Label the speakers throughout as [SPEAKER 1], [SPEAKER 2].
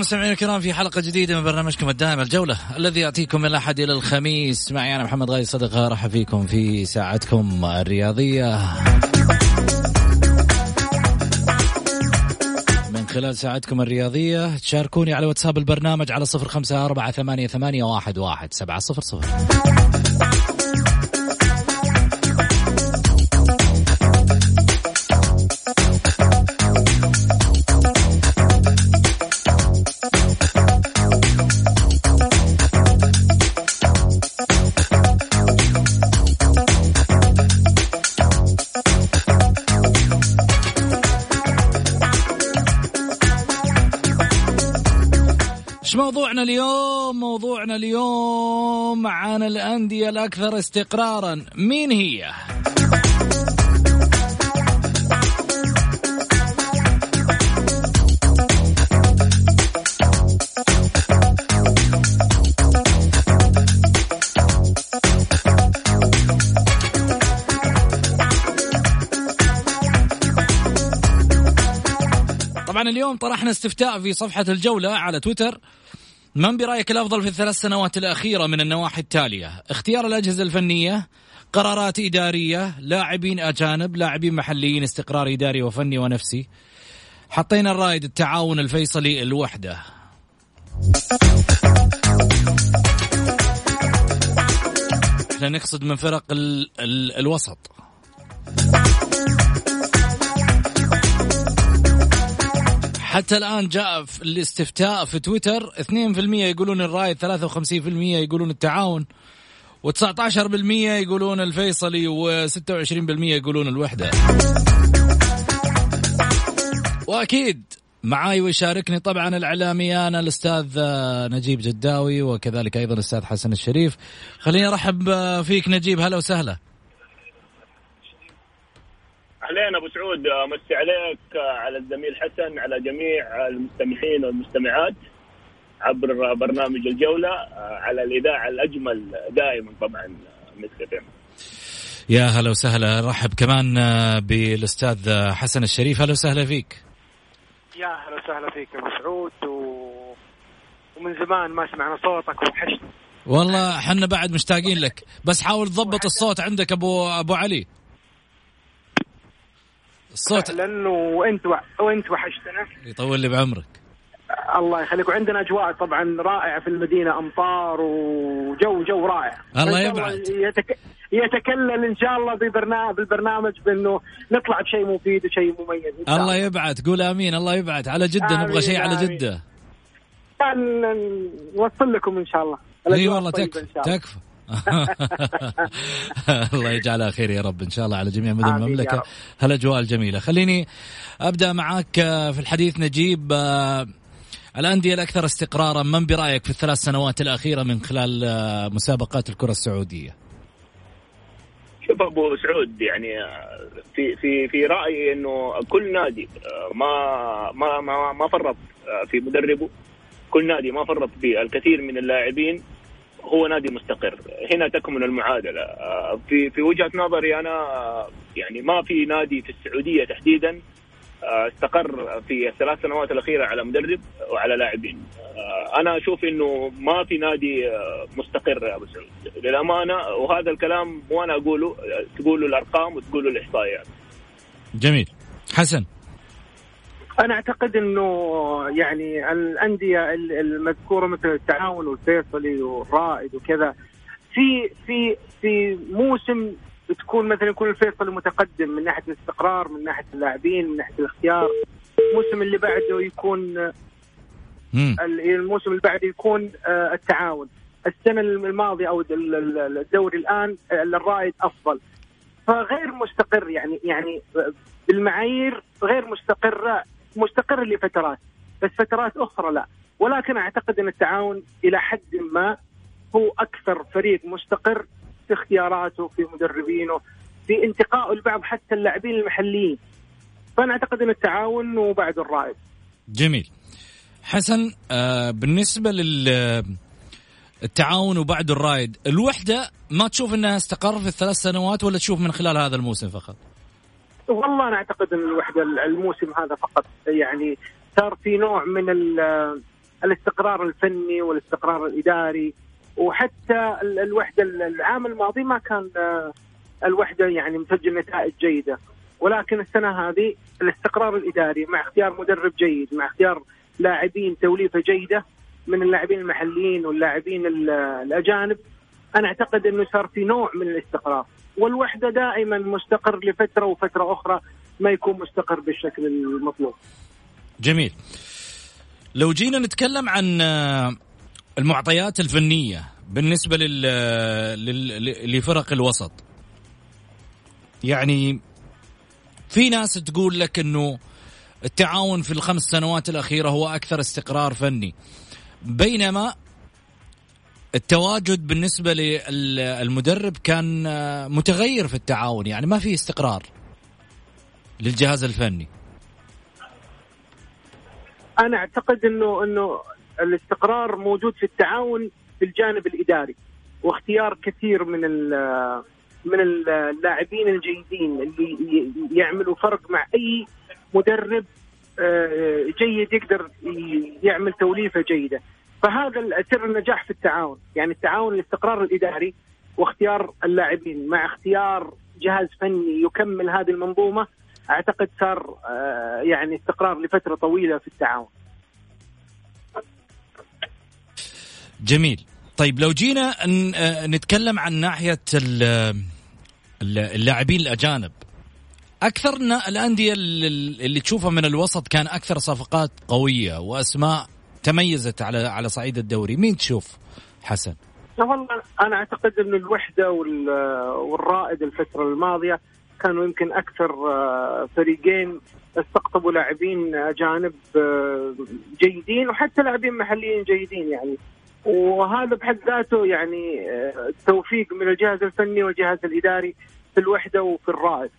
[SPEAKER 1] مستمعينا الكرام في حلقة جديدة من برنامجكم الدائم الجولة الذي يأتيكم من الأحد إلى الخميس. معي أنا محمد غاي صدقة راح فيكم في ساعتكم الرياضية. من خلال ساعتكم الرياضية تشاركوني على واتساب البرنامج على صفر خمسة أربعة ثمانية, واحد سبعة صفر صفر. إيش موضوعنا اليوم؟ موضوعنا اليوم عن الأندية الأكثر استقرارا، مين هي؟ طبعا اليوم طرحنا استفتاء في صفحة الجولة على تويتر. من برأيك الأفضل في الثلاث سنوات الأخيرة من النواحي التالية؟ اختيار الأجهزة الفنية قرارات إدارية لاعبين أجانب لاعبين محليين استقرار إداري وفني ونفسي. حطينا الرائد التعاون الفيصلي الوحدة. إحنا نقصد من فرق ال ال الوسط. حتى الآن جاء في الاستفتاء في تويتر 2% يقولون الرائد 53% يقولون التعاون و19% يقولون الفيصلي و26% يقولون الوحدة. وأكيد معاي ويشاركني طبعا الإعلاميان الأستاذ نجيب جداوي وكذلك أيضا الأستاذ حسن الشريف. خليني أرحب فيك نجيب هلا وسهلا.
[SPEAKER 2] اهلين أبو سعود مسي عليك على الزميل حسن على جميع المستمعين والمستمعات عبر برنامج الجولة على الإذاعة الأجمل دائما طبعا مسكتين
[SPEAKER 1] يا هلا وسهلا. رحب كمان بالأستاذ حسن الشريف. هلا وسهلا فيك.
[SPEAKER 3] يا هلا وسهلا فيك أبو سعود و... ومن زمان ما سمعنا صوتك وحشنا
[SPEAKER 1] والله إحنا بعد مشتاقين لك. بس حاول تضبط الصوت عندك ابو أبو علي. الصوت.
[SPEAKER 3] لأنه وأنت و... وأنت وحشتنا.
[SPEAKER 1] يطول لي بعمرك.
[SPEAKER 3] الله يخليك. وعندنا أجواء طبعا رائعة في المدينة أمطار وجو جو رائع.
[SPEAKER 1] الله يبعد.
[SPEAKER 3] يتك... يتكلل إن شاء الله ببرنامج بالبرنامج بأنه نطلع بشيء مفيد وشيء مميز
[SPEAKER 1] الله يبعد. قول آمين. الله يبعد. على جدة نبغى شيء على جدة.
[SPEAKER 3] نوصل لكم إن شاء الله. إي
[SPEAKER 1] والله تكفى. تكفى. الله يجعلها خير يا رب إن شاء الله على جميع مدن
[SPEAKER 3] المملكة.
[SPEAKER 1] هالأجواء الجميلة. خليني أبدأ معاك آه، في الحديث نجيب آه، الأندية الأكثر استقرارا من برأيك في الثلاث سنوات الأخيرة من خلال آه، مسابقات الكرة السعودية؟
[SPEAKER 2] شوف أبو سعود يعني في في في رأيي إنه كل نادي ما ما ما, ما فرط في مدربه. كل نادي ما فرط في الكثير من اللاعبين. هو نادي مستقر. هنا تكمن المعادلة. آه، في في وجهة نظري أنا آه، يعني ما في نادي في السعودية تحديدا آه، استقر في الثلاث سنوات الأخيرة على مدرب وعلى لاعبين. أنا أشوف إنه ما في نادي مستقر يا أبو سعود. للأمانة وهذا الكلام مو أنا أقوله تقوله الأرقام وتقوله الإحصائيات.
[SPEAKER 1] جميل. حسن.
[SPEAKER 3] أنا أعتقد إنه يعني الأندية ال- المذكورة مثل التعاون والفيصلي والرائد وكذا في في في موسم تكون مثلا يكون الفيصلي متقدم من ناحية الاستقرار من ناحية اللاعبين من ناحية الاختيار. الموسم اللي بعده يكون الموسم اللي بعده يكون آه، التعاون. السنة الماضية أو ال- ال- الدوري الآن آه، الرائد أفضل. فغير مستقر يعني يعني بالمعايير غير مستقرة. مستقر لفترات بس فترات أخرى لا. ولكن أعتقد أن التعاون إلى حد ما هو أكثر فريق مستقر في اختياراته في مدربينه في انتقائه لبعض حتى اللاعبين المحليين. فأنا أعتقد أن التعاون وبعد الرائد.
[SPEAKER 1] جميل. حسن آه بالنسبة لل التعاون وبعد الرايد الوحدة ما تشوف إنها استقر في الثلاث سنوات ولا تشوف من خلال هذا الموسم فقط؟
[SPEAKER 3] والله أنا أعتقد إن الوحدة الموسم هذا فقط يعني صار في نوع من ال- الاستقرار الفني والاستقرار الإداري وحتى ال- الوحدة العام الماضي ما كان آه، الوحدة يعني مسجل نتائج جيدة. ولكن السنة هذه الاستقرار الإداري مع اختيار مدرب جيد مع اختيار لاعبين توليفة جيدة من اللاعبين المحليين واللاعبين ال- الأجانب أنا أعتقد إنه صار في نوع من الاستقرار. والوحدة دائما مستقر لفترة وفترة أخرى ما يكون مستقر بالشكل المطلوب.
[SPEAKER 1] جميل. لو جينا نتكلم عن آه، المعطيات الفنية بالنسبة لل لل- لفرق الوسط. يعني في ناس تقول لك إنه التعاون في الخمس سنوات الأخيرة هو أكثر استقرار فني. بينما التواجد بالنسبة للمدرب كان متغير في التعاون يعني ما في استقرار للجهاز الفني.
[SPEAKER 3] أنا أعتقد إنه إنه الاستقرار موجود في التعاون في الجانب الإداري واختيار كثير من من اللاعبين الجيدين اللي يعملوا فرق مع أي مدرب آه، جيد يقدر يعمل توليفة جيدة. فهذا سر النجاح في التعاون يعني التعاون الاستقرار الإداري واختيار اللاعبين. مع اختيار جهاز فني يكمل هذه المنظومة أعتقد صار آه، يعني استقرار لفترة طويلة في التعاون.
[SPEAKER 1] جميل. طيب لو جينا آه، نتكلم عن ال- اللاعبين الأجانب. أكثر نا- الأندية اللي تشوفها من الوسط كان أكثر صفقات قوية وأسماء تميزت على على صعيد الدوري. مين تشوف حسن؟
[SPEAKER 3] والله أنا أعتقد إن الوحدة وال- والرائد الفترة الماضية كانوا يمكن أكثر آه، فريقين استقطبوا لاعبين أجانب آه، جيدين وحتى لاعبين محليين جيدين يعني. وهذا بحد ذاته يعني آه، توفيق من الجهاز الفني والجهاز الإداري في الوحدة وفي الرائد.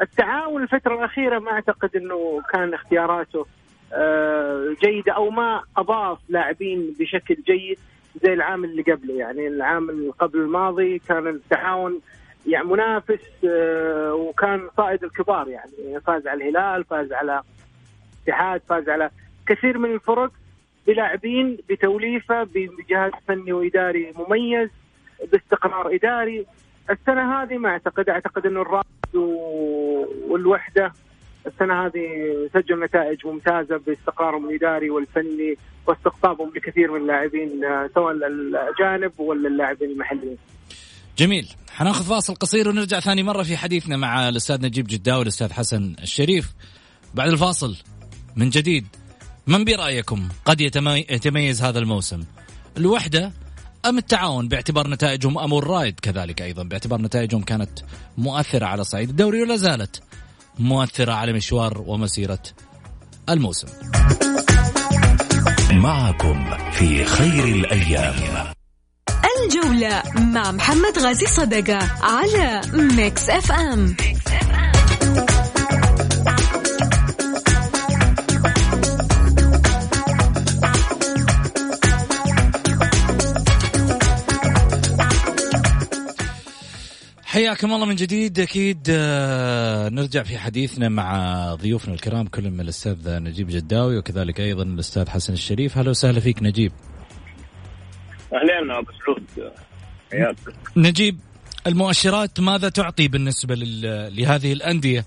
[SPEAKER 3] التعاون الفترة الأخيرة ما أعتقد إنه كان اختياراته جيدة أو ما أضاف لاعبين بشكل جيد زي العام اللي قبله. يعني العام اللي قبل الماضي كان التعاون يعني منافس آه، وكان صائد الكبار. يعني فاز على الهلال فاز على اتحاد فاز على كثير من الفرق بلاعبين بتوليفة بجهاز فني وإداري مميز باستقرار إداري. السنة هذه ما أعتقد. أعتقد انه الرائد و- والوحدة السنة هذه سجل نتائج ممتازة باستقرارهم الإداري والفني واستقطابهم لكثير من اللاعبين آه، سواء الاجانب ولا اللاعبين المحليين.
[SPEAKER 1] جميل. حناخذ فاصل قصير ونرجع ثاني مرة في حديثنا مع الأستاذ نجيب جداوي والأستاذ حسن الشريف. بعد الفاصل من جديد من برأيكم قد يتميز هذا الموسم؟ الوحدة أم التعاون باعتبار نتائجهم أم الرايد كذلك أيضا باعتبار نتائجهم كانت مؤثرة على صعيد الدوري ولا زالت مؤثرة على مشوار ومسيرة الموسم
[SPEAKER 4] معكم في خير الأيام
[SPEAKER 5] الجولة مع محمد غازي صدقة على ميكس اف ام, ميكس أف أم.
[SPEAKER 1] حياكم الله من جديد. أكيد آه، نرجع في حديثنا مع ضيوفنا الكرام كل من الأستاذ نجيب جداوي وكذلك أيضا الأستاذ حسن الشريف. أهلا وسهلا فيك نجيب.
[SPEAKER 2] اهلين أبو سعود. حياك.
[SPEAKER 1] نجيب المؤشرات ماذا تعطي بالنسبة لهذه الأندية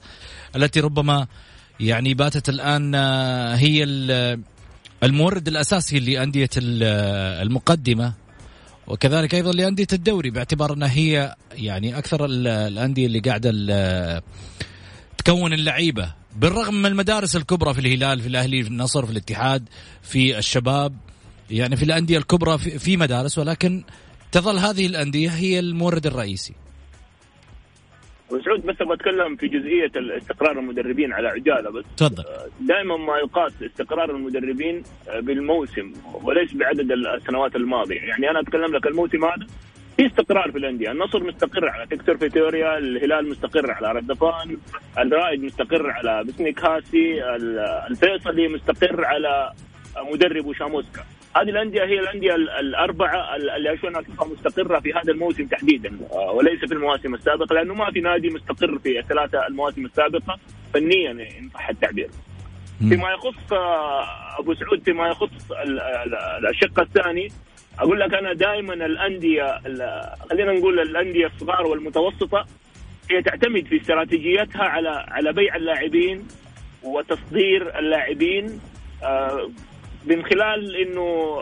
[SPEAKER 1] التي ربما يعني باتت الآن آه، هي المورد الأساسي لأندية المقدمة؟ وكذلك أيضا لأندية الدوري باعتبار أنها هي يعني أكثر الأندية اللي قاعدة تكون اللعيبة. بالرغم من المدارس الكبرى في الهلال في الأهلي في النصر في الاتحاد في الشباب يعني في الأندية الكبرى في مدارس ولكن تظل هذه الأندية هي المورد الرئيسي.
[SPEAKER 2] وسعود بس أبغى أتكلم في جزئية استقرار المدربين على عجالة بس.
[SPEAKER 1] تفضل.
[SPEAKER 2] دائما ما يقاس استقرار المدربين بالموسم وليس بعدد السنوات الماضية، يعني أنا أتكلم لك الموسم هذا في استقرار في الأندية، النصر مستقر على تكتور فيتوريا، الهلال مستقر على ردفان، الرائد مستقر على بسنيك هاسي، الفيصلي مستقر على مدرب شاموسكا هذه الأندية هي الأندية الأربعة اللي اشوفها مستقرة في هذا الموسم تحديدا آه، وليس في المواسم السابقة لأنه ما في نادي مستقر في الثلاثة المواسم السابقة فنيا ان صح التعبير. فيما يخص آه، أبو سعود فيما يخص الشق الثاني أقول لك أنا دائما الأندية خلينا نقول الأندية الصغار والمتوسطة هي تعتمد في استراتيجيتها على على بيع اللاعبين وتصدير اللاعبين آه، من خلال إنه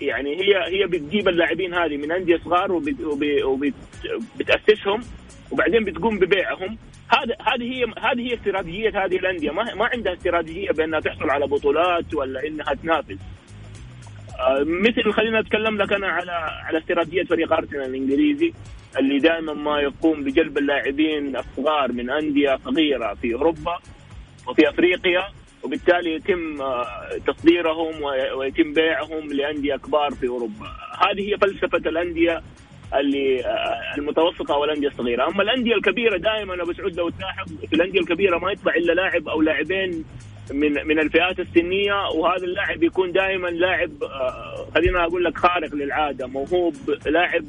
[SPEAKER 2] يعني هي هي بتجيب اللاعبين هذه من انديه صغار وبتاسسهم وبعدين بتقوم ببيعهم. هذا هذه هي هذه هي استراتيجية هذه الأندية. ما ما عندها استراتيجية بأنها تحصل على بطولات ولا إنها تنافس. آه، مثل خلينا أتكلم لك أنا على على استراتيجية فريق أرسنال الإنجليزي اللي دائما ما يقوم بجلب اللاعبين الصغار من أندية صغيرة في أوروبا وفي أفريقيا. وبالتالي يتم آه، تصديرهم ويتم بيعهم لأندية كبار في أوروبا. هذه هي فلسفة الأندية اللي آه، المتوسطة والأندية الصغيرة، أما الأندية الكبيرة دائما أبو سعود لو تلاحظ في الأندية الكبيرة ما يطلع إلا لاعب أو لاعبين من من الفئات السنية وهذا اللاعب يكون دائما لاعب آه، خلينا أقول لك خارق للعادة، موهوب، لاعب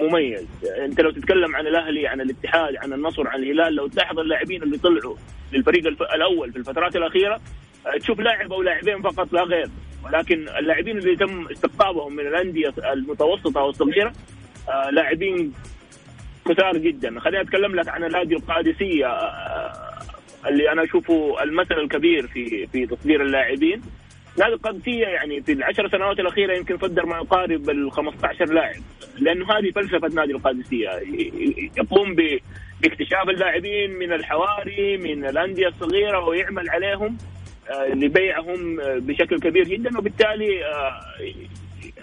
[SPEAKER 2] مميز. انت لو تتكلم عن الأهلي عن الاتحاد عن النصر عن الهلال لو تلاحظ اللاعبين اللي طلعوا للفريق الأول في الفترات الأخيرة آه، تشوف لاعب أو لاعبين فقط لا غير. ولكن اللاعبين اللي تم استقطابهم من الأندية المتوسطة والصغيرة آه، لاعبين كثار جدا. خليني أتكلم لك عن النادي القادسية آه، اللي أنا أشوفه المثل الكبير في في تصدير اللاعبين. نادي القادسيه يعني في العشر سنوات الأخيرة يمكن صدر ما يقارب ال 15 لاعب لأنه هذه فلسفة نادي القادسية يقوم باكتشاف اللاعبين من الحواري من الأندية الصغيرة ويعمل عليهم آه، لبيعهم آه، بشكل كبير جدا وبالتالي آه،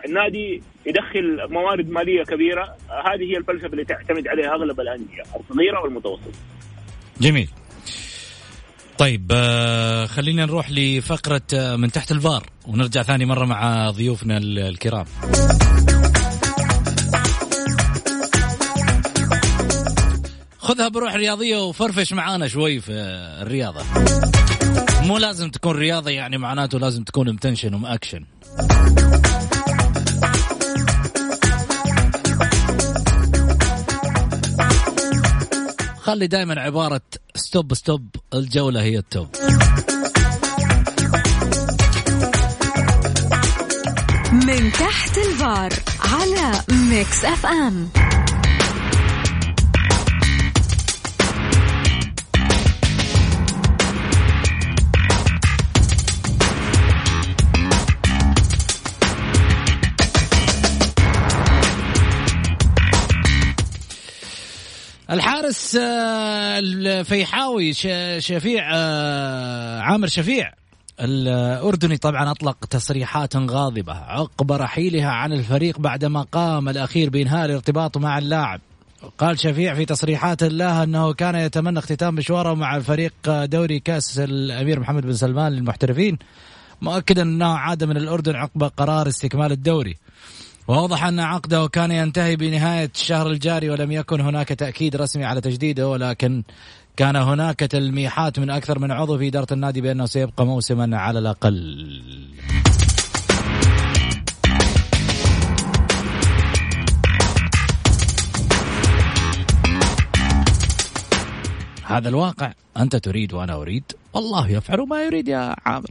[SPEAKER 2] النادي يدخل موارد مالية كبيرة هذه هي الفلسفة اللي تعتمد عليها أغلب الأندية الصغيرة والمتوسطة.
[SPEAKER 1] جميل. طيب آه خلينا نروح لفقرة آه من تحت الفار ونرجع ثاني مرة مع ضيوفنا الكرام. خذها بروح رياضية وفرفش معانا شوي في الرياضة. مو لازم تكون رياضة يعني معناته لازم تكون متنشن ومأكشن خلي دائما عبارة stop stop الجولة هي ال top.
[SPEAKER 5] من تحت الفار على ميكس اف ام
[SPEAKER 1] الحارس آه، الفيحاوي شفيع آه، عامر شفيع. الأردني طبعا أطلق تصريحات غاضبة عقب رحيلها عن الفريق بعدما قام الأخير بإنهاء ارتباطه مع اللاعب. قال شفيع في تصريحات له أنه كان يتمنى اختتام مشواره مع الفريق دوري كأس الأمير محمد بن سلمان للمحترفين مؤكدا أنه عاد من الأردن عقب قرار استكمال الدوري. وأوضح أن عقده كان ينتهي بنهاية الشهر الجاري ولم يكن هناك تأكيد رسمي على تجديده ولكن كان هناك تلميحات من أكثر من عضو في إدارة النادي بأنه سيبقى موسما على الأقل. هذا الواقع. أنت تريد وأنا أريد. والله يفعل ما يريد يا عامر.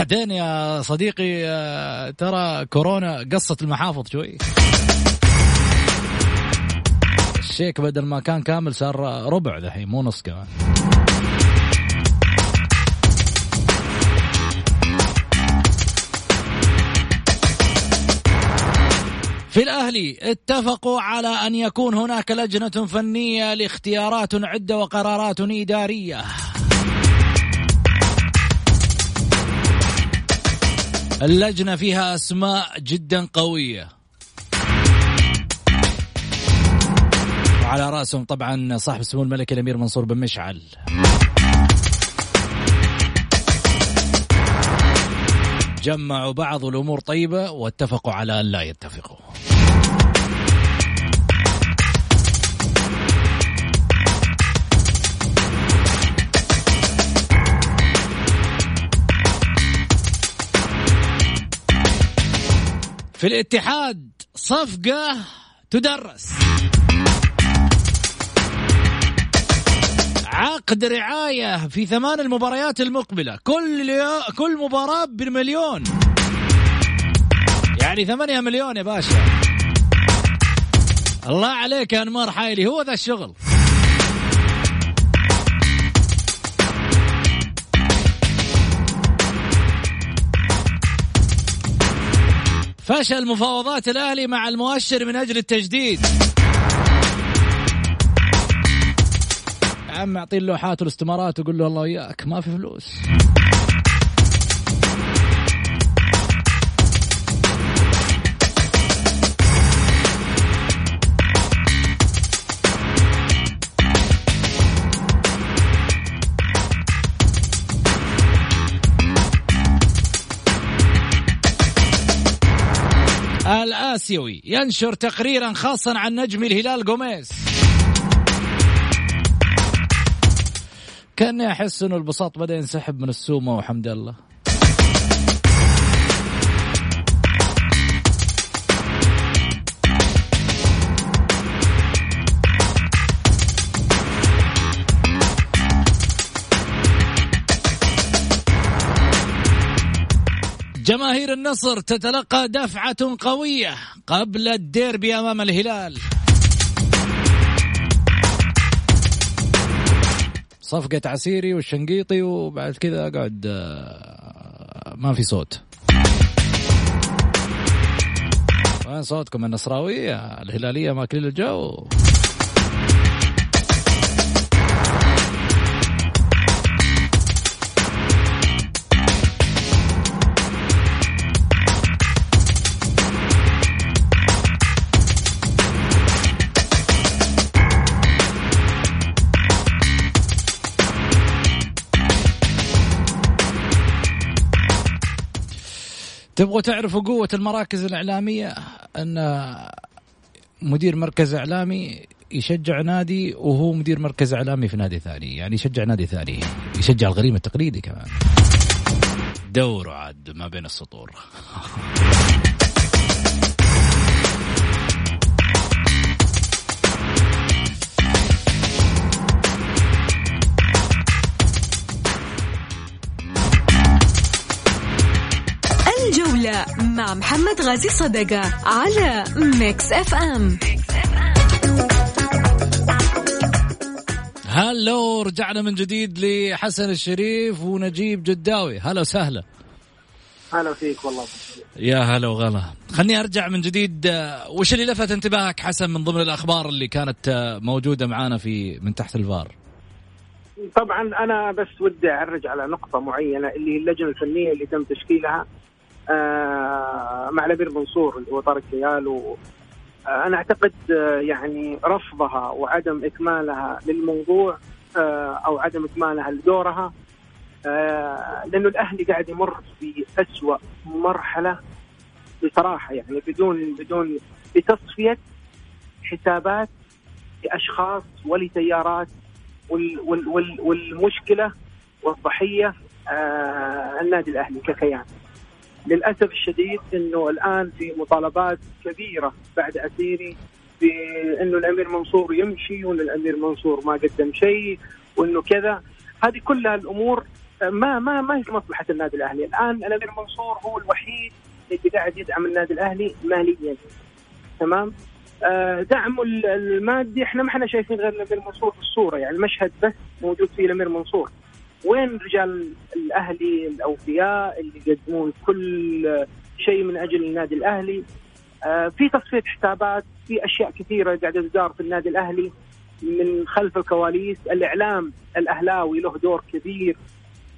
[SPEAKER 1] بعدين يا صديقي آه، ترى كورونا قصت المحافظ شوي. الشيك بدل ما كان كامل صار ربع ذحين مو نص كمان. في الأهلي اتفقوا على أن يكون هناك لجنة فنية لاختيارات عدة وقرارات إدارية. اللجنة فيها أسماء جدا قوية. وعلى رأسهم طبعا صاحب السمو الملكي الأمير منصور بن مشعل. جمعوا بعض الأمور طيبة واتفقوا على أن لا يتفقوا. في الاتحاد صفقة تدرس. عقد رعاية في ثمان المباريات المقبلة. كل كل مباراة بمليون. يعني ثمانية مليون يا باشا. الله عليك يا أنمار حايلي. هو ذا الشغل. فشل مفاوضات الأهلي مع المؤشر من أجل التجديد. عم أعطيه اللوحات والاستمارات وقول له الله وياك ما في فلوس. الآسيوي ينشر تقريرا خاصا عن نجم الهلال جوميز كان أحس أنه البساط بدأ ينسحب من السومة وحمد الله. جماهير النصر تتلقى دفعة قوية قبل الديربي أمام الهلال. صفقة عسيري والشنقيطي وبعد كذا اقعد آه، ما في صوت. وين صوتكم النصراوية؟ الهلالية ماكلين الجو. تبغوا تعرفوا قوة المراكز الإعلامية؟ أن مدير مركز إعلامي يشجع نادي وهو مدير مركز إعلامي في نادي ثاني يعني يشجع نادي ثاني يشجع الغريم التقليدي كمان. دوروا عاد ما بين السطور.
[SPEAKER 5] الجولة مع محمد غازي صدقة على ميكس اف ام
[SPEAKER 1] hello رجعنا من جديد لحسن الشريف ونجيب جداوي. هلا وسهلا.
[SPEAKER 3] هلا فيك والله.
[SPEAKER 1] يا هلا وغلا. خلني أرجع من جديد. وش اللي لفت انتباهك حسن من ضمن الأخبار اللي كانت موجودة معانا في من تحت الفار؟
[SPEAKER 3] طبعا أنا بس ودي أعرج على نقطة معينة اللي هي اللجنة الفنية اللي تم تشكيلها. مع الأمير منصور اللي هو طارق كيال و آه، أنا أعتقد آه، يعني رفضها وعدم إكمالها للموضوع أو عدم إكمالها لدورها لأنه الأهلي قاعد يمر باسوء مرحلة بصراحة يعني بدون بدون بتصفية حسابات لأشخاص ولتيارات وال وال وال والمشكلة والضحية آه النادي الأهلي ككيان. للأسف الشديد إنه الآن في مطالبات كبيرة بعد اسيري بانه الأمير منصور يمشي وان الأمير منصور ما قدم شيء وإنه كذا. هذه كلها الأمور ما ما ما هي في مصلحه النادي الأهلي، الآن الأمير منصور هو الوحيد اللي قاعد يدعم النادي الأهلي ماليا. تمام؟ آه، دعمه المادي إحنا ما إحنا شايفين غير الأمير منصور في الصورة يعني المشهد بس موجود فيه الأمير منصور. وين رجال الأهلي الأوفياء اللي يقدمون كل شيء من أجل النادي الأهلي؟ آه، في تصفية حسابات في أشياء كثيرة قاعدة تدار في النادي الأهلي من خلف الكواليس. الإعلام الأهلاوي له دور كبير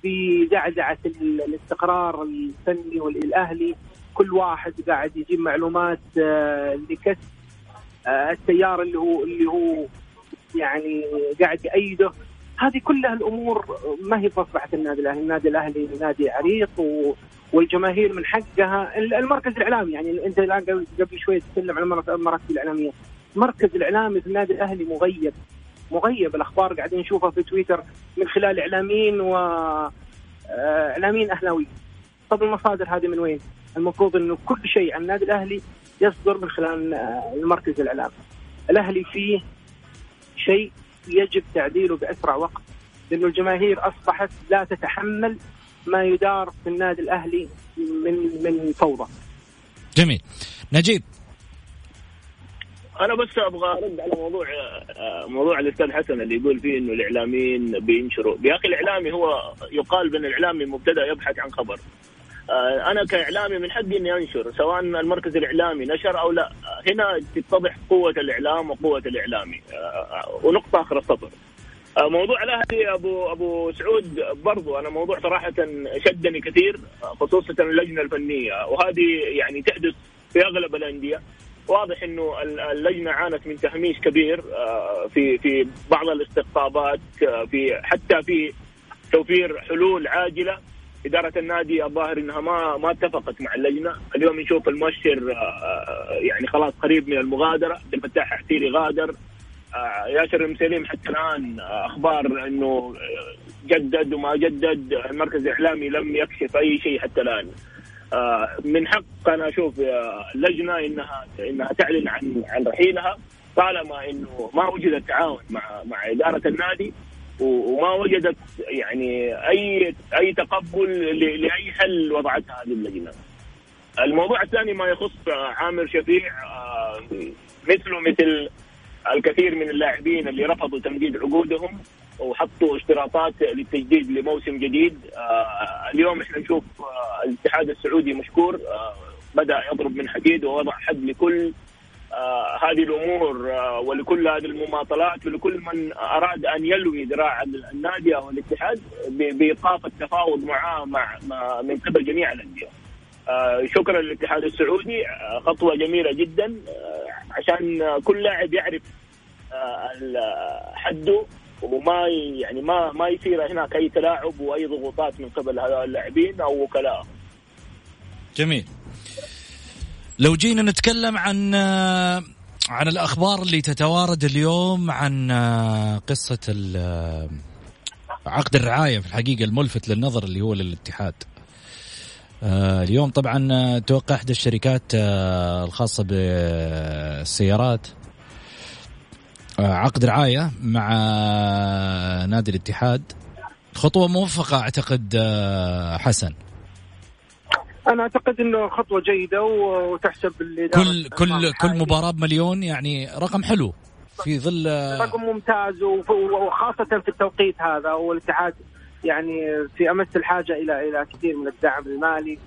[SPEAKER 3] في دعدعه الاستقرار الفني والأهلي. كل واحد قاعد يجيب معلومات آه، لكسب آه، التيار اللي هو اللي هو يعني قاعد يأيده. هذه كلها الأمور ما هي مصلحة النادي الأهلي، النادي الأهلي نادي عريق و والجماهير من حقها المركز الإعلامي يعني أنت الآن قبل شوي تتكلم عن المراكز الإعلامية، المركز الإعلامي في النادي الأهلي مغيب مغيب الأخبار قاعدين نشوفها في تويتر من خلال إعلاميين و آه، إعلاميين أهلاويين. طب المصادر هذه من وين؟ المفروض إنه كل شيء عن النادي الأهلي يصدر من خلال آه، المركز الإعلامي. الأهلي فيه شيء يجب تعديله بأسرع وقت لأنه الجماهير أصبحت لا تتحمل ما يدار في النادي الأهلي من من فوضى.
[SPEAKER 1] جميل. نجيب
[SPEAKER 2] أنا بس أبغى أرد على موضوع موضوع الأستاذ حسن اللي يقول فيه إنه الإعلاميين بينشروا، يا أخي الإعلامي هو يقال بأن الإعلامي مبتدأ يبحث عن خبر، أنا كإعلامي من حقي إني أنشر سواء المركز الإعلامي نشر أو لا. هنا تتضح قوة الإعلام وقوة الإعلامي. آه، ونقطة آخر السطر آه، موضوع الأهلي ابو أبو سعود برضو أنا موضوع صراحة شدني كثير خصوصا اللجنة الفنية. وهذه يعني تحدث في أغلب الأندية. واضح إنه اللجنة عانت من تهميش كبير في في بعض الاستقطابات في حتى في توفير حلول عاجلة. إدارة النادي الظاهر إنها ما ما اتفقت مع اللجنة، اليوم نشوف المؤشر آه، يعني خلاص قريب من المغادرة، عبد الفتاح حتيري غادر. آه، ياسر المسليم حتى الآن آه، أخبار إنه جدد وما جدد، المركز الإعلامي لم يكشف أي شيء حتى الآن. من حق أنا أشوف اللجنة انها إنها تعلن عن عن رحيلها. طالما إنه ما وجد تعاون مع مع إدارة النادي وما وجدت يعني أي أي تقبل لأي حل وضعتها هذه اللجنة. الموضوع الثاني ما يخص عامر شفيع آه، مثله مثل الكثير من اللاعبين اللي رفضوا تمديد عقودهم وحطوا اشتراطات للتجديد لموسم جديد آه، اليوم إحنا نشوف آه، الاتحاد السعودي مشكور بدأ يضرب من حديد ووضع حد لكل هذه الأمور آه ولكل هذه المماطلات ولكل من أراد أن يلوي ذراع النادي أو الاتحاد بإيقاف التفاوض معاه مع, من قبل جميع الأندية. آه شكرا للاتحاد السعودي آه خطوة جميلة جدا آه عشان كل لاعب يعرف آه حده وما يعني ما ما يصير هناك أي تلاعب وأي ضغوطات من قبل هؤلاء اللاعبين أو وكلائهم.
[SPEAKER 1] جميل. لو جينا نتكلم عن عن الأخبار اللي تتوارد اليوم عن قصة عقد الرعاية في الحقيقة الملفت للنظر اللي هو للاتحاد. اليوم طبعا توقع إحدى الشركات الخاصة بالسيارات عقد رعاية مع نادي الاتحاد خطوة موفقة أعتقد حسن
[SPEAKER 3] أنا أعتقد إنه خطوة جيدة وتحسب
[SPEAKER 1] كل كل كل مباراة بمليون يعني رقم حلو. في ظل
[SPEAKER 3] رقم ممتاز وخاصة في التوقيت هذا والاتحاد يعني في أمس الحاجة إلى إلى كثير من الدعم المالي.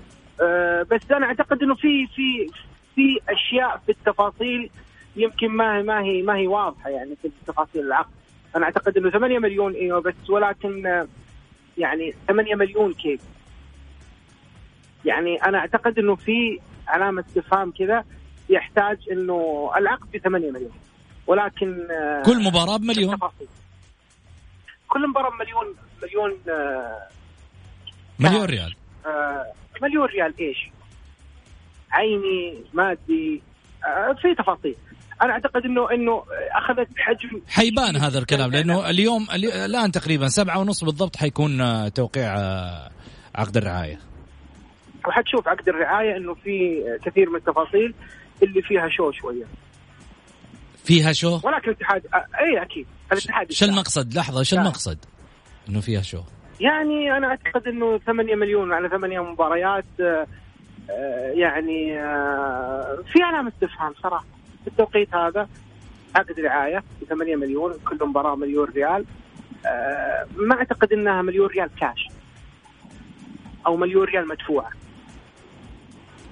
[SPEAKER 3] أه، بس أنا أعتقد إنه في في في أشياء في التفاصيل يمكن ما هي ما هي ما هي واضحة يعني في تفاصيل العقد. أنا أعتقد إنه 8 مليون أيوه بس ولكن آه، يعني 8 مليون كيف يعني أنا أعتقد إنه في علامة استفهام كذا يحتاج إنه العقد ب 8 مليون. ولكن آه،
[SPEAKER 1] كل مباراة بمليون.
[SPEAKER 3] كل مباراة بمليون مليون آه،
[SPEAKER 1] مليون ريال.
[SPEAKER 3] آه، مليون ريال إيش؟ عيني مادي في تفاصيل. أنا أعتقد إنه إنه أخذت حجم
[SPEAKER 1] حيبان هذا الكلام لأنه اليوم الي- الآن تقريبا سبعة ونص بالضبط حيكون توقيع عقد الرعاية.
[SPEAKER 3] وحتشوف عقد الرعاية إنه في كثير من التفاصيل اللي فيها شو شوية.
[SPEAKER 1] فيها شو؟
[SPEAKER 3] ولكن الاتحاد آه، اي أكيد. الاتحاد
[SPEAKER 1] شو. المقصد؟ لحظة شو
[SPEAKER 3] لا.
[SPEAKER 1] المقصد إنه فيها شو؟
[SPEAKER 3] يعني أنا أعتقد إنه 8 مليون على 8 مباريات آه، آه، يعني آه، في علامة استفهام صراحة. في التوقيت هذا عقد رعاية ب 8 مليون كل مباراة مليون ريال. آه، ما أعتقد إنها مليون ريال كاش أو مليون ريال مدفوعه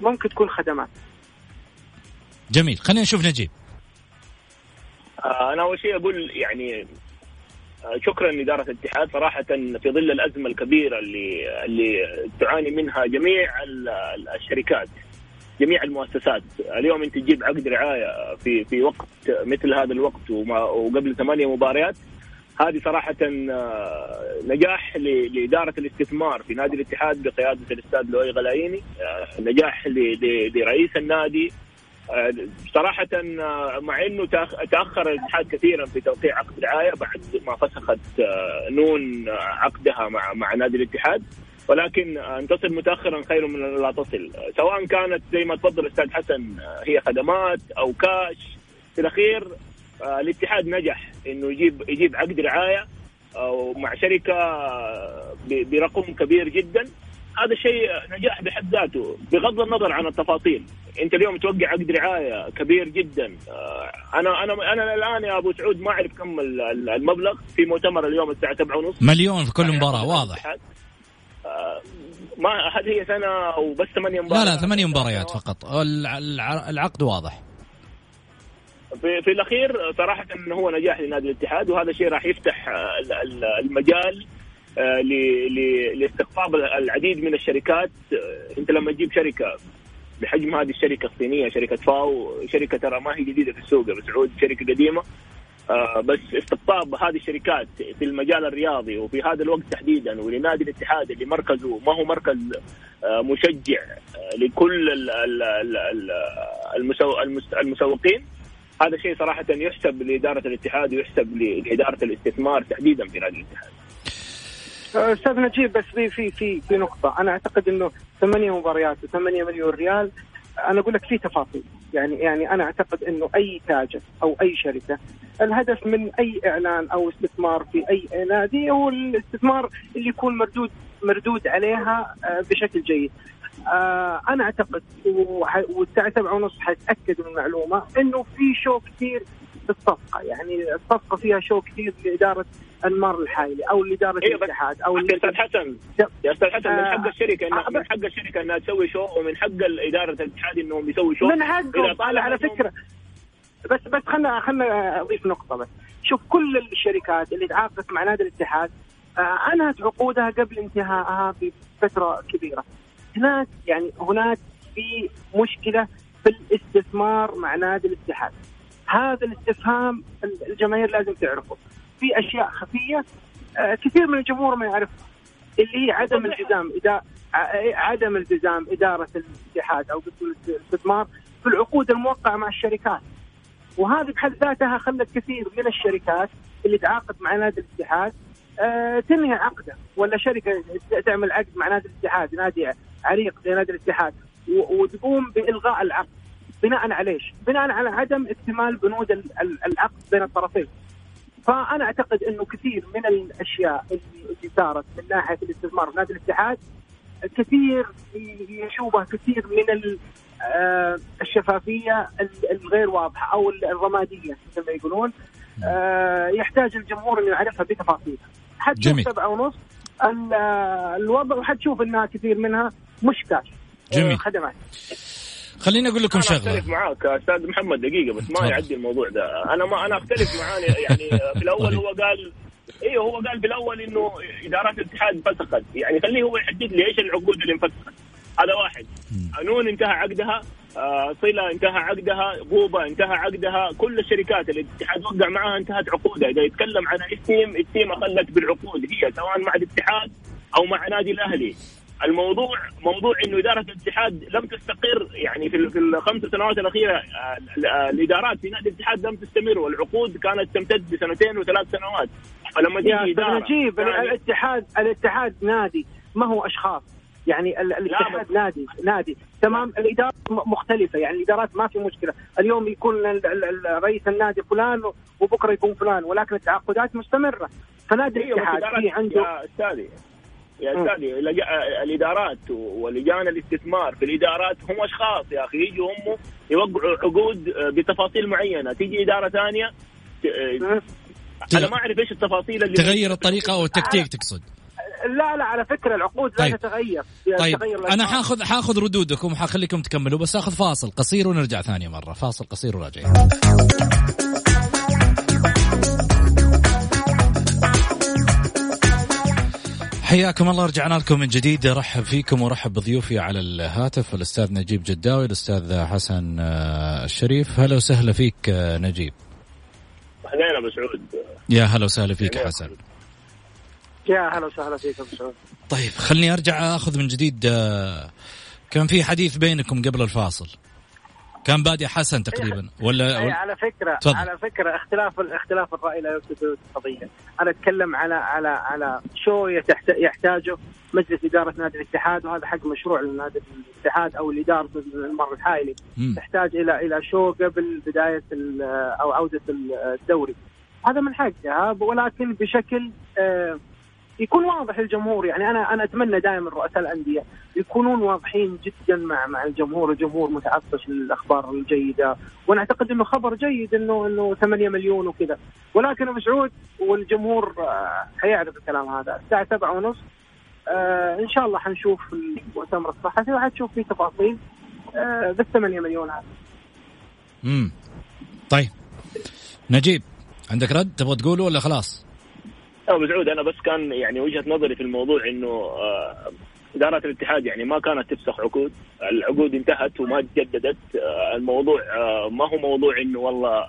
[SPEAKER 3] ممكن تكون خدمات.
[SPEAKER 1] جميل خلينا نشوف نجيب.
[SPEAKER 2] آه، أنا أول شيء أقول يعني آه، شكرا لاداره الاتحاد. صراحة في ظل الأزمة الكبيرة اللي اللي تعاني منها جميع ال- ال- الشركات جميع المؤسسات. اليوم أنت تجيب عقد رعاية في في وقت مثل هذا الوقت وما وقبل ثمانية مباريات هذه صراحة آه، نجاح لإدارة الاستثمار في نادي الاتحاد بقيادة الأستاذ لؤي غلايني. آه، نجاح لرئيس النادي. آه، صراحة مع إنه تأخر الاتحاد كثيرا في توقيع عقد رعاية بعد ما فسخت نون عقدها مع مع نادي الاتحاد. ولكن أن تصل متاخرا خير من أن لا تصل. سواء كانت زي ما تفضل الاستاذ حسن هي خدمات أو كاش. في الأخير الاتحاد نجح إنه يجيب يجيب عقد رعاية أو مع شركة آه، برقم كبير جدا. هذا شيء نجاح بحد ذاته. بغض النظر عن التفاصيل أنت اليوم توقع عقد رعاية كبير جدا. آه، أنا أنا أنا الآن يا أبو سعود ما أعرف كم ال- ال- المبلغ. في مؤتمر اليوم الساعة 7:30
[SPEAKER 1] مليون في كل مباراة واضح.
[SPEAKER 2] آه، ما هل هي سنة أو بس ثمانية
[SPEAKER 1] لا
[SPEAKER 2] مباريات
[SPEAKER 1] لا ثمانية مباريات فقط. الع- الع- العقد واضح.
[SPEAKER 2] في, في الأخير صراحة إنه هو نجاح لنادي الاتحاد وهذا الشيء راح يفتح ال- ال- المجال آه، لاستقطاب العديد من الشركات. آه، أنت لما تجيب شركة بحجم هذه الشركة الصينية شركة فاو شركة ترى ما هي جديدة في السوق يا أبو سعود شركة قديمة. آه، بس استقطاب هذه الشركات في المجال الرياضي وفي هذا الوقت تحديدا ولنادي الاتحاد اللي مركزه ما هو مركز مشجع لكل ال- ال- ال- ال- المسو- المس- المسوقين. هذا شيء صراحة يحسب لإدارة الاتحاد ويحسب ل- لإدارة الاستثمار تحديدا في نادي الاتحاد.
[SPEAKER 3] أستاذ نجيب بس في في في في نقطة أنا أعتقد إنه ثمانية مباريات و8 مليون ريال أنا أقول لك في تفاصيل يعني يعني أنا أعتقد إنه أي تاجر أو أي شركة الهدف من أي إعلان أو استثمار في أي نادي هو الاستثمار اللي يكون مردود مردود عليها آه، بشكل جيد. آه، أنا أعتقد والساعة سبعة ونص حتأكد من المعلومة إنه في شو كثير في الصفقة. يعني الصفقة فيها شو كثير لإدارة انمار الحايلي أو لإدارة
[SPEAKER 2] إيه
[SPEAKER 3] الاتحاد أو
[SPEAKER 2] يا أستاذ حسن. يا أستاذ حسن من حق
[SPEAKER 3] آه، الشركة
[SPEAKER 2] من حق الشركة إنها تسوي شو ومن حق اداره الاتحاد إنهم يسوي شو.
[SPEAKER 3] من حقهم. على, فكرة بس بس خلنا خلنا أضيف نقطة بس. شوف كل الشركات اللي تعاقدت مع نادي الاتحاد آه، أنهت عقودها قبل انتهائها بفترة كبيرة. هناك يعني هناك في مشكلة في الاستثمار مع نادي الاتحاد. هذا الاستفهام الجماهير لازم تعرفه. في أشياء خفية آه، كثير من الجمهور ما يعرفها اللي هي عدم التزام إدا... ع- عدم التزام إدارة الاتحاد أو الاستثمار في العقود الموقعة مع الشركات. وهذه بحد ذاتها خلت كثير من الشركات اللي تعاقد مع نادي الاتحاد آه، تنهي عقده ولا شركة تعمل عقد مع نادي الاتحاد نادي عريق زي نادي الاتحاد وتقوم بإلغاء العقد بناء على إيش؟ بناء على عدم اكتمال بنود ال- ال- العقد بين الطرفين. فأنا أعتقد إنه كثير من الأشياء اللي صارت من ناحية الاستثمار في نادي الاتحاد كثير يشوبه كثير من آه، الشفافية ال- الغير واضحة أو ال- الرمادية مثل ما يقولون آه، يحتاج الجمهور إنه يعرفها بتفاصيلها. حتشوف. سبعة ونص ال- الوضع وحتشوف إنها كثير منها مش كاش آه،
[SPEAKER 1] جميل.
[SPEAKER 3] خدمات
[SPEAKER 1] خليني أقول لكم شغلة.
[SPEAKER 2] أختلف معاك أستاذ محمد دقيقة بس ما. يعدي الموضوع ده. أنا ما أنا أختلف معاه يعني في الأول
[SPEAKER 1] طيب.
[SPEAKER 2] هو قال أيوه هو قال في الأول إنه إدارات الاتحاد فسخت يعني خليه هو يحدد لي إيش العقود اللي انفسخت. هذا واحد. نون انتهى عقدها آه، صلة انتهى عقدها غوبة انتهى عقدها كل الشركات اللي الاتحاد وقع معها انتهت عقودها. إذا يتكلم عن التيم التيم اخلت بالعقود هي سواء مع الاتحاد أو مع نادي الأهلي. الموضوع موضوع إنه إدارة الاتحاد لم تستقر يعني في في الخمس سنوات الأخيرة آه، آه، الإدارات في نادي الاتحاد لم تستمر والعقود كانت تمتد بسنتين وثلاث سنوات. فلما
[SPEAKER 3] أستاذ
[SPEAKER 2] إدارة
[SPEAKER 3] نجيب
[SPEAKER 2] ثانية-
[SPEAKER 3] الاتحاد الاتحاد نادي ما هو أشخاص؟ يعني ال- الاتحاد نادي نادي. تمام الإدارة مختلفة يعني الإدارات ما في مشكلة. اليوم يكون رئيس النادي فلان وبكرة يكون فلان ولكن التعاقدات مستمرة. فنادي
[SPEAKER 2] بس
[SPEAKER 3] الاتحاد في عنده
[SPEAKER 2] يا استاذي لج- الإدارات ولجان الاستثمار في الإدارات هم أشخاص يا أخي يجوا هم يوقعوا عقود بتفاصيل معينة تيجي إدارة
[SPEAKER 3] ثانية.
[SPEAKER 2] أنا ما أعرف إيش التفاصيل اللي
[SPEAKER 1] تغير الطريقة أو التكتيك تقصد؟
[SPEAKER 3] لا لا على فكرة العقود لا
[SPEAKER 1] طيب.
[SPEAKER 3] تتغير.
[SPEAKER 1] طيب.
[SPEAKER 3] تتغير أنا.
[SPEAKER 1] حاخذ حاخذ ردودكم وحخليكم تكملوا بس أخذ فاصل قصير ونرجع ثانية مرة. فاصل قصير وراجعين. حياكم الله رجعنا لكم من جديد. ارحب فيكم وارحب بضيوفي على الهاتف الأستاذ نجيب جداوي الأستاذ حسن آه، الشريف. هلا وسهلا فيك آه، نجيب.
[SPEAKER 2] اهلين أبو سعود.
[SPEAKER 1] يا هلا وسهلا فيك. حسن.
[SPEAKER 3] يا هلا وسهلا فيك أبو سعود.
[SPEAKER 1] طيب خلني أرجع أخذ من جديد آه، كان في حديث بينكم قبل الفاصل. كان بادي حسن تقريبا ولا,
[SPEAKER 3] أي
[SPEAKER 1] ولا
[SPEAKER 3] على فكرة
[SPEAKER 1] تفضل.
[SPEAKER 3] على فكرة اختلاف اختلاف الرأي لا يفسد القضية أنا أتكلم على على على شو يحتاجه مجلس إدارة نادي الاتحاد وهذا حق مشروع لنادي الاتحاد أو الإدارة المر الحالي
[SPEAKER 1] مم.
[SPEAKER 3] تحتاج إلى إلى شو قبل بداية أو عودة الدوري هذا من حقها ولكن بشكل آه، يكون واضح للجمهور يعني أنا أنا أتمنى دائما رؤساء الأندية يكونون واضحين جدا مع مع الجمهور، الجمهور متعطش للأخبار الجيدة، وأنا اعتقد إنه خبر جيد انه إنه 8 مليون وكذا، ولكن أبو سعود والجمهور آه، حيعرف الكلام هذا، الساعة 7 ونص آه إن شاء الله حنشوف المؤتمر الصحفي وحتشوف فيه تفاصيل آه بال 8 مليون هذا.
[SPEAKER 1] امم طيب. نجيب. عندك رد؟ تبغى تقوله ولا خلاص؟
[SPEAKER 2] ابو سعود أنا بس كان يعني وجهة نظري في الموضوع إنه آه، اداره الاتحاد يعني ما كانت تفسخ عقود، العقود انتهت وما تجددت، آه، الموضوع آه، ما هو موضوع إنه والله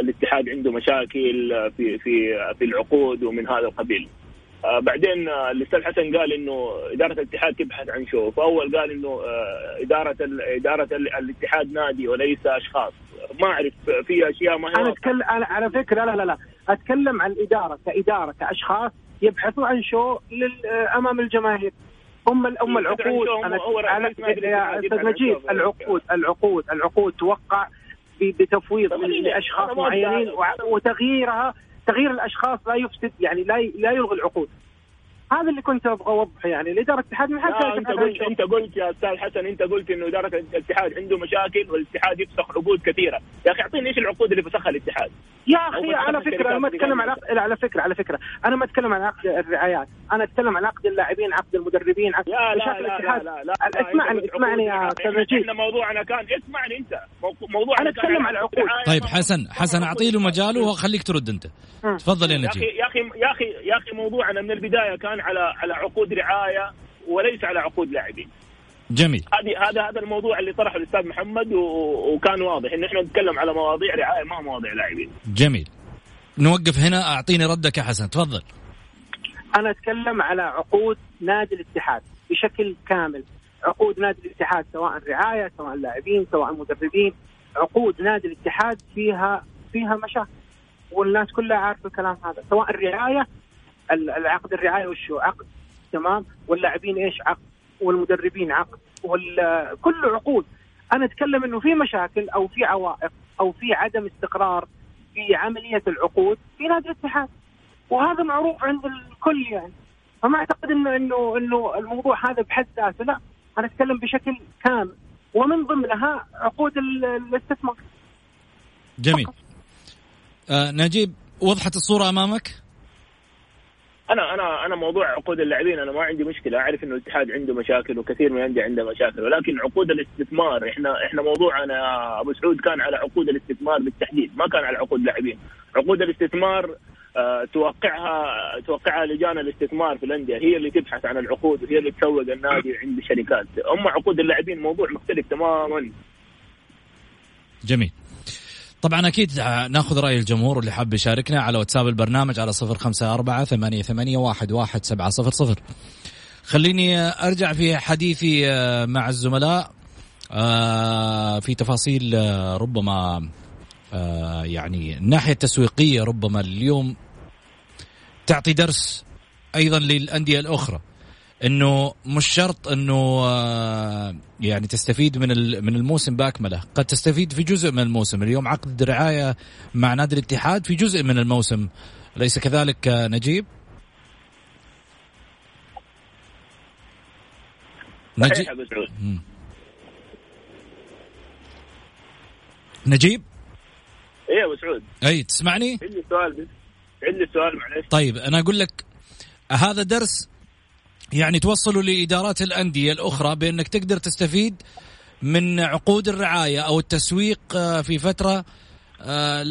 [SPEAKER 2] الاتحاد عنده مشاكل في في في العقود ومن هذا القبيل. بعدين الاستاذ حسن قال إنه إدارة الاتحاد تبحث عن شو، فاول قال إنه إدارة إدارة ال- الاتحاد نادي وليس أشخاص، ما أعرف في أشياء ما هي أنا.
[SPEAKER 3] أتكلم أنا على فكرة لا لا لا. أتكلم عن الاداره كإدارة كأشخاص يبحثوا عن شو أمام الجماهير. هم هم العقود.
[SPEAKER 2] أنا
[SPEAKER 3] يا أستاذ
[SPEAKER 2] شو.
[SPEAKER 3] العقود العقود العقود توقع بتفويض
[SPEAKER 2] لأشخاص
[SPEAKER 3] معينين وتغييرها تغيير الأشخاص لا يفسد يعني لا لا يلغي العقود. هذا اللي كنت أبغى أوضحه يعني الاداره الاتحاد من
[SPEAKER 2] لا
[SPEAKER 3] حقها أنت
[SPEAKER 2] قلت. أنت قلت يا أستاذ حسن أنت قلت إنه إدارة الاتحاد عنده مشاكل والاتحاد يفسخ عقود كثيرة، يا أخي أعطيني إيش العقود اللي فسخها الاتحاد؟
[SPEAKER 3] يا
[SPEAKER 2] أخي
[SPEAKER 3] على فكرة أنا ما أتكلم عن عقد على فكرة على فكرة أنا ما أتكلم عن عقد الرعايات أنا أتكلم عن عقد اللاعبين عقد المدربين عقد
[SPEAKER 2] لا لا لا لا
[SPEAKER 3] الاتحاد.
[SPEAKER 2] لا, لا,
[SPEAKER 3] اسمعني اسمعني
[SPEAKER 2] عقود.
[SPEAKER 3] يا أستاذ نجيب
[SPEAKER 2] إحنا موضوعنا كان اسمعني أنت مو- موضوعنا
[SPEAKER 3] أنا
[SPEAKER 2] كان
[SPEAKER 3] أتكلم عن العقود.
[SPEAKER 1] طيب
[SPEAKER 2] ما-
[SPEAKER 1] حسن
[SPEAKER 2] ما-
[SPEAKER 1] حسن
[SPEAKER 2] ما-
[SPEAKER 1] اعطي له مجاله وخليك ترد
[SPEAKER 3] أنت.
[SPEAKER 1] تفضل يا
[SPEAKER 2] يا أخي
[SPEAKER 1] نجيب
[SPEAKER 2] يا أخي يا أخي يا أخي موضوعنا من البداية كان على على عقود رعاية وليس على عقود لاعبين.
[SPEAKER 1] جميل.
[SPEAKER 2] هذه هذا هذا الموضوع اللي طرحه الأستاذ محمد وكان واضح انه إحنا نتكلم على مواضيع رعاية ما مواضيع لاعبين.
[SPEAKER 1] جميل. نوقف هنا أعطيني ردك يا حسن تفضل.
[SPEAKER 3] أنا أتكلم على عقود نادي الاتحاد بشكل كامل. عقود نادي الاتحاد سواء رعاية سواء لاعبين سواء مدربين. عقود نادي الاتحاد فيها فيها مشاكل والناس كلها عارفة الكلام هذا سواء الرعاية ال- العقد الرعاية وشو عقد تمام؟ واللاعبين إيش؟ عقد والمدربين عقد وكل عقود. أنا أتكلم إنه في مشاكل أو في عوائق أو في عدم استقرار في عملية العقود في نادي الاتحاد. وهذا معروف عند الكل يعني. فما أعتقد انه انه إنه الموضوع هذا بحد ذاته لا. أنا أتكلم بشكل كامل. ومن ضمنها عقود ال- الاستثمار.
[SPEAKER 1] جميل. آه نجيب وضحت الصورة أمامك؟
[SPEAKER 2] أنا أنا أنا موضوع عقود اللاعبين أنا ما عندي مشكلة. أعرف انه الاتحاد عنده مشاكل وكثير من الأندية عنده مشاكل ولكن عقود الاستثمار إحنا إحنا موضوعنا يا أبو سعود كان على عقود الاستثمار بالتحديد ما كان على عقود اللاعبين عقود الاستثمار آه، توقعها توقعها لجان الاستثمار في الأندية هي اللي تبحث عن العقود وهي اللي تسوق النادي عند الشركات أما عقود اللاعبين موضوع مختلف تماما.
[SPEAKER 1] جميل. طبعا أكيد نأخذ رأي الجمهور اللي حاب يشاركنا على واتساب البرنامج على صفر خمسة أربعة ثمانية, ثمانية واحد, واحد سبعة صفر صفر. خليني أرجع في حديثي آه، مع الزملاء. آه، في تفاصيل آه، ربما يعني الناحيه التسويقيه ربما اليوم تعطي درس أيضا للأندية الأخرى. إنه مش شرط إنه آه، يعني تستفيد من من الموسم بأكمله، قد تستفيد في جزء من الموسم، اليوم عقد رعاية مع نادي الاتحاد في جزء من الموسم، أليس كذلك آه، نجيب؟
[SPEAKER 2] نجيب؟
[SPEAKER 1] نجيب؟
[SPEAKER 2] إيه أبو سعود.
[SPEAKER 1] أي تسمعني؟
[SPEAKER 2] عندي سؤال عندي سؤال معلش.
[SPEAKER 1] طيب أنا أقول لك هذا درس يعني توصلوا لإدارات الأندية الأخرى بأنك تقدر تستفيد من عقود الرعاية أو التسويق آه، في فترة آه،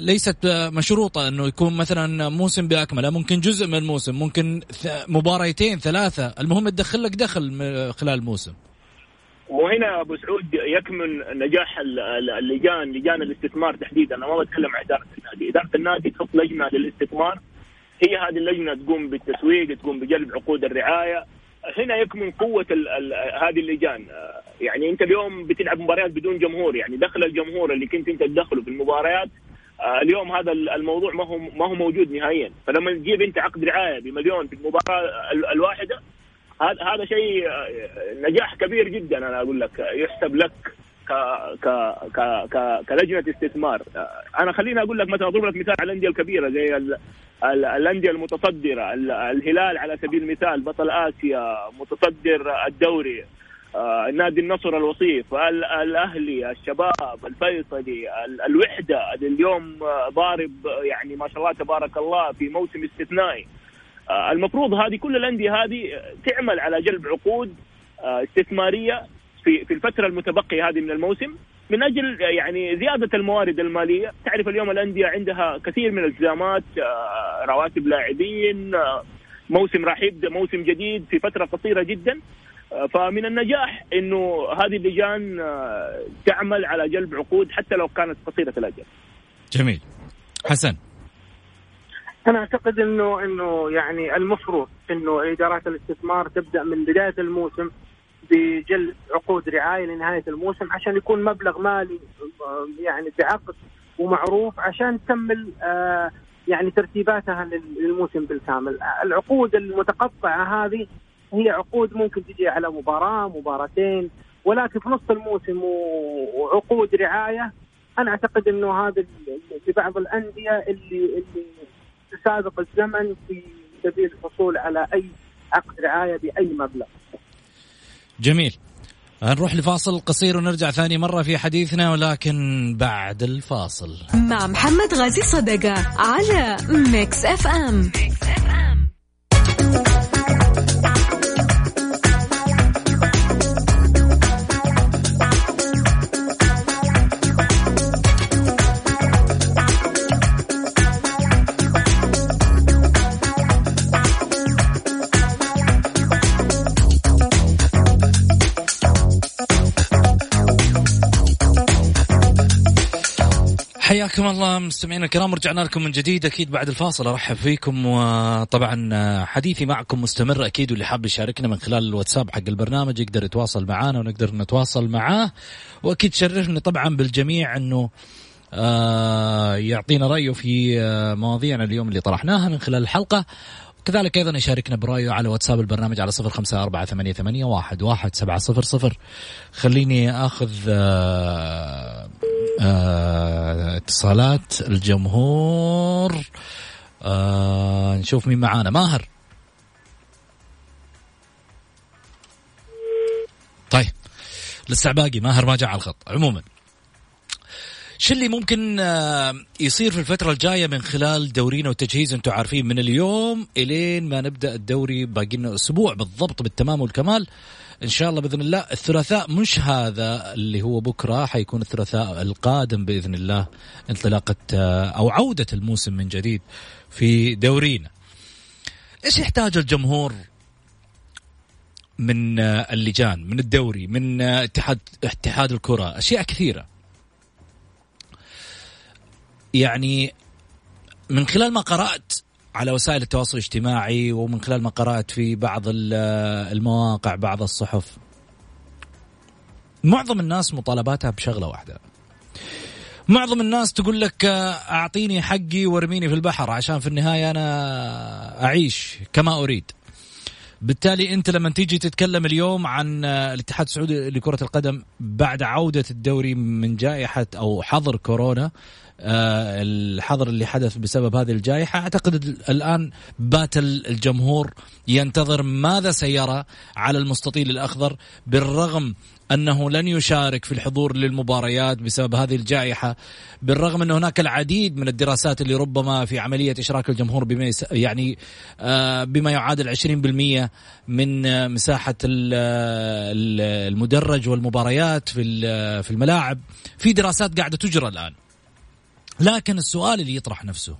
[SPEAKER 1] ليست مشروطة أنه يكون مثلا موسم بأكمله ممكن جزء من الموسم ممكن مباريتين ثلاثة. المهم تدخل لك دخل خلال الموسم.
[SPEAKER 2] وهنا أبو سعود يكمن نجاح اللجان لجان الاستثمار تحديدا. أنا ما بتكلم عن إدارة النادي، إدارة النادي تحط لجنة للاستثمار هي هذه اللجنة تقوم بالتسويق تقوم بجلب عقود الرعاية. هنا يكمن قوة ال ال هذه اللجان. يعني أنت اليوم بتلعب مباريات بدون جمهور يعني دخل الجمهور اللي كنت أنت تدخله في المباريات اليوم هذا الموضوع ما هو ما هو موجود نهائيا. فلما تجيب أنت عقد رعاية بمليون في المباراة الواحدة هذا هذا شيء نجاح كبير جدا أنا أقول لك. يحسب لك ك ك ك ك كلجنة استثمار. أنا خليني أقول لك مثلا أضرب لك مثال على الأندية الكبيرة زي الأندية المتصدرة الهلال على سبيل المثال بطل آسيا متصدر الدوري آه، نادي النصر الوصيف الأهلي الشباب الفيصلي الوحدة اليوم ضارب يعني ما شاء الله تبارك الله في موسم استثنائي. آه، المفروض هذه كل الأندية هذه تعمل على جلب عقود آه، استثمارية في في الفترة المتبقية هذه من الموسم من أجل يعني زيادة الموارد المالية، تعرف اليوم الأندية عندها كثير من الألتزامات آه، رواتب لاعبين موسم راح يبدا موسم جديد في فترة قصيرة جدا فمن النجاح إنه هذه اللجان تعمل على جلب عقود حتى لو كانت قصيرة الأجل.
[SPEAKER 1] جميل. حسن
[SPEAKER 3] أنا أعتقد إنه إنه يعني المفروض إنه إدارات الاستثمار تبدأ من بداية الموسم بجلب عقود رعاية لنهاية الموسم عشان يكون مبلغ مالي يعني بعقد ومعروف عشان تكمل آه يعني ترتيباتها للموسم بالكامل العقود المتقطعة هذه هي عقود ممكن تجي على مباراة مباراتين ولكن في نص الموسم وعقود رعاية أنا أعتقد إنه هذا لبعض الأندية اللي اللي تسابق الزمن في سبيل الحصول على أي عقد رعاية بأي مبلغ.
[SPEAKER 1] جميل. نروح لفاصل قصير ونرجع ثاني مرة في حديثنا ولكن بعد الفاصل
[SPEAKER 5] مع محمد غازي صدقة على Mix FM, Mix
[SPEAKER 1] FM. الله مستمعينا الكرام رجعنا لكم من جديد. أكيد بعد الفاصل أرحب فيكم وطبعا حديثي معكم مستمر أكيد واللي حاب يشاركنا من خلال الواتساب حق البرنامج يقدر يتواصل معنا ونقدر نتواصل معاه. وأكيد شرفني طبعا بالجميع إنه آه يعطينا رأيه في آه مواضيعنا اليوم اللي طرحناها من خلال الحلقة. كذلك أيضا يشاركنا برأيه على واتساب البرنامج على صفر خمسة أربعة ثمانية, ثمانية واحد, واحد سبعة صفر صفر. خليني أخذ آه آه اتصالات الجمهور. آه نشوف مين معانا. ماهر. طيب لسه باقي. ماهر ما جاء على الخط. عموما إيش اللي ممكن آه، يصير في الفترة الجاية من خلال دورينا وتجهيز أنتم عارفين من اليوم إلين ما نبدأ الدوري باقي لنا أسبوع بالضبط بالتمام والكمال؟ إن شاء الله بإذن الله. الثلاثاء مش هذا اللي هو بكرة حيكون الثلاثاء القادم بإذن الله انطلاقة آه، أو عودة الموسم من جديد في دورينا. إيش يحتاج الجمهور من آه، اللجان من الدوري من آه، اتحاد اتحاد الكرة؟ أشياء كثيرة. يعني من خلال ما قرأت على وسائل التواصل الاجتماعي ومن خلال ما قرأت في بعض المواقع بعض الصحف. معظم الناس مطالباتها بشغلة واحدة. معظم الناس تقول لك أعطيني حقي وارميني في البحر عشان في النهاية أنا أعيش كما أريد. بالتالي أنت لما تيجي تتكلم اليوم عن الاتحاد السعودي لكرة القدم بعد عودة الدوري من جائحة أو حظر كورونا آه، الحظر اللي حدث بسبب هذه الجائحة. أعتقد الآن بات الجمهور ينتظر ماذا سيرى على المستطيل الأخضر بالرغم أنه لن يشارك في الحضور للمباريات بسبب هذه الجائحة بالرغم أن هناك العديد من الدراسات اللي ربما في عملية إشراك الجمهور بما يعني آه، بما يعادل 20% من مساحة المدرج والمباريات في الملاعب. في دراسات قاعدة تجرى الآن. لكن السؤال اللي يطرح نفسه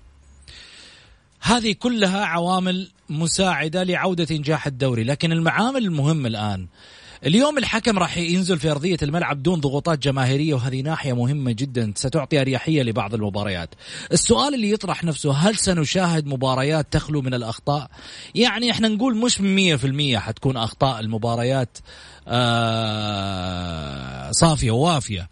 [SPEAKER 1] هذه كلها عوامل مساعدة لعودة إنجاح الدوري لكن المعامل المهمة الآن اليوم الحكم راح ينزل في أرضية الملعب دون ضغوطات جماهيرية وهذه ناحية مهمة جدا ستعطي أريحية لبعض المباريات. السؤال اللي يطرح نفسه هل سنشاهد مباريات تخلو من الأخطاء؟ يعني إحنا نقول مش مية في المية حتكون أخطاء المباريات آه صافية ووافية.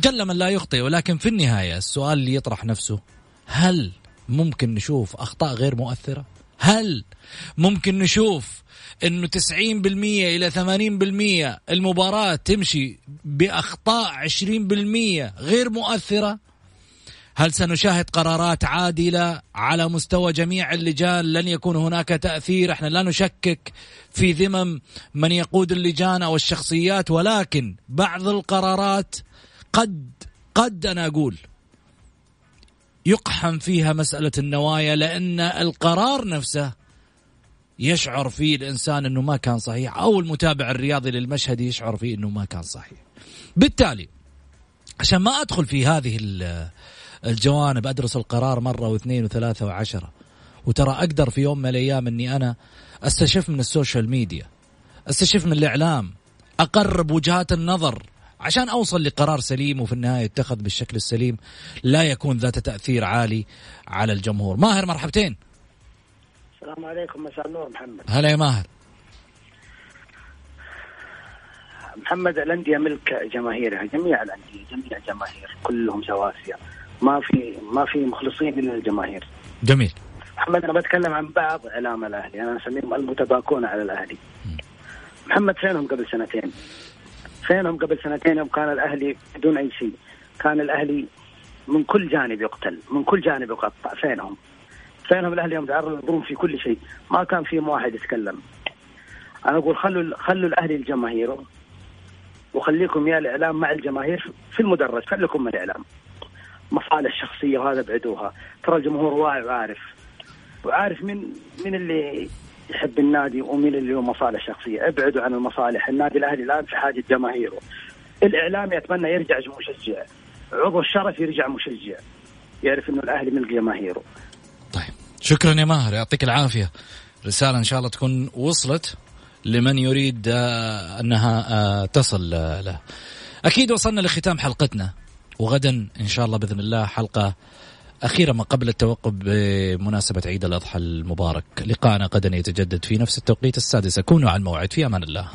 [SPEAKER 1] جل من لا يخطئ ولكن في النهاية السؤال اللي يطرح نفسه هل ممكن نشوف أخطاء غير مؤثرة؟ هل ممكن نشوف إنه 90% إلى 80% المباراة تمشي بأخطاء 20% غير مؤثرة؟ هل سنشاهد قرارات عادلة على مستوى جميع اللجان؟ لن يكون هناك تأثير إحنا لا نشكك في ذمم من يقود اللجان أو الشخصيات ولكن بعض القرارات قد قد أنا أقول يقحم فيها مسألة النوايا لأن القرار نفسه يشعر فيه الإنسان إنه ما كان صحيح أو المتابع الرياضي للمشهد يشعر فيه إنه ما كان صحيح. بالتالي عشان ما أدخل في هذه الجوانب أدرس القرار مرة واثنين وثلاثة وعشرة وترى أقدر في يوم من الأيام إني أنا أستشف من السوشيال ميديا أستشف من الإعلام أقرب وجهات النظر عشان أوصل لقرار سليم وفي النهاية يتخذ بالشكل السليم لا يكون ذات تأثير عالي على الجمهور. ماهر مرحبتين.
[SPEAKER 6] السلام عليكم مساء النور محمد.
[SPEAKER 1] هلا يا ماهر.
[SPEAKER 6] محمد الأندية ملك جماهيرها جميع الأندية جميع جماهير كلهم سواسية. ما في ما في مخلصين إلا الجماهير.
[SPEAKER 1] جميل.
[SPEAKER 6] محمد أنا بتكلم عن بعض إعلام الأهلي. أنا أسميهم المتباكون على الأهلي. محمد فينهم قبل سنتين؟ فينهم قبل سنتين يوم كان الأهلي بدون أي شيء. كان الأهلي من كل جانب يقتل من كل جانب يقطع فينهم فينهم الأهلي يوم تعرض للظلم في كل شيء. ما كان فيهم واحد يتكلم. أنا أقول خلوا خلوا الأهلي الجماهير وخليكم يا الإعلام مع الجماهير في المدرج خليكم مع الإعلام. مصالح شخصيه وهذا بعدوها. ترى الجمهور واعي وعارف. وعارف من من اللي يحب النادي ومين اللي له مصالح شخصية. ابعدوا عن المصالح. النادي الأهلي الآن في حاجة جماهيره. الاعلام يتمنى يرجع مشجع. عضو الشرف يرجع مشجع. يعرف إنه الأهلي ملك جماهيره.
[SPEAKER 1] طيب. شكرا يا ماهر. يعطيك العافية. رسالة إن شاء الله تكون وصلت لمن يريد آه، أنها آه، تصل آه، له. أكيد وصلنا لختام حلقتنا. وغدا إن شاء الله بإذن الله حلقة أخيرا ما قبل التوقف بمناسبة عيد الأضحى المبارك لقاءنا غدا يتجدد في نفس التوقيت السادسة كونوا على الموعد في أمان الله.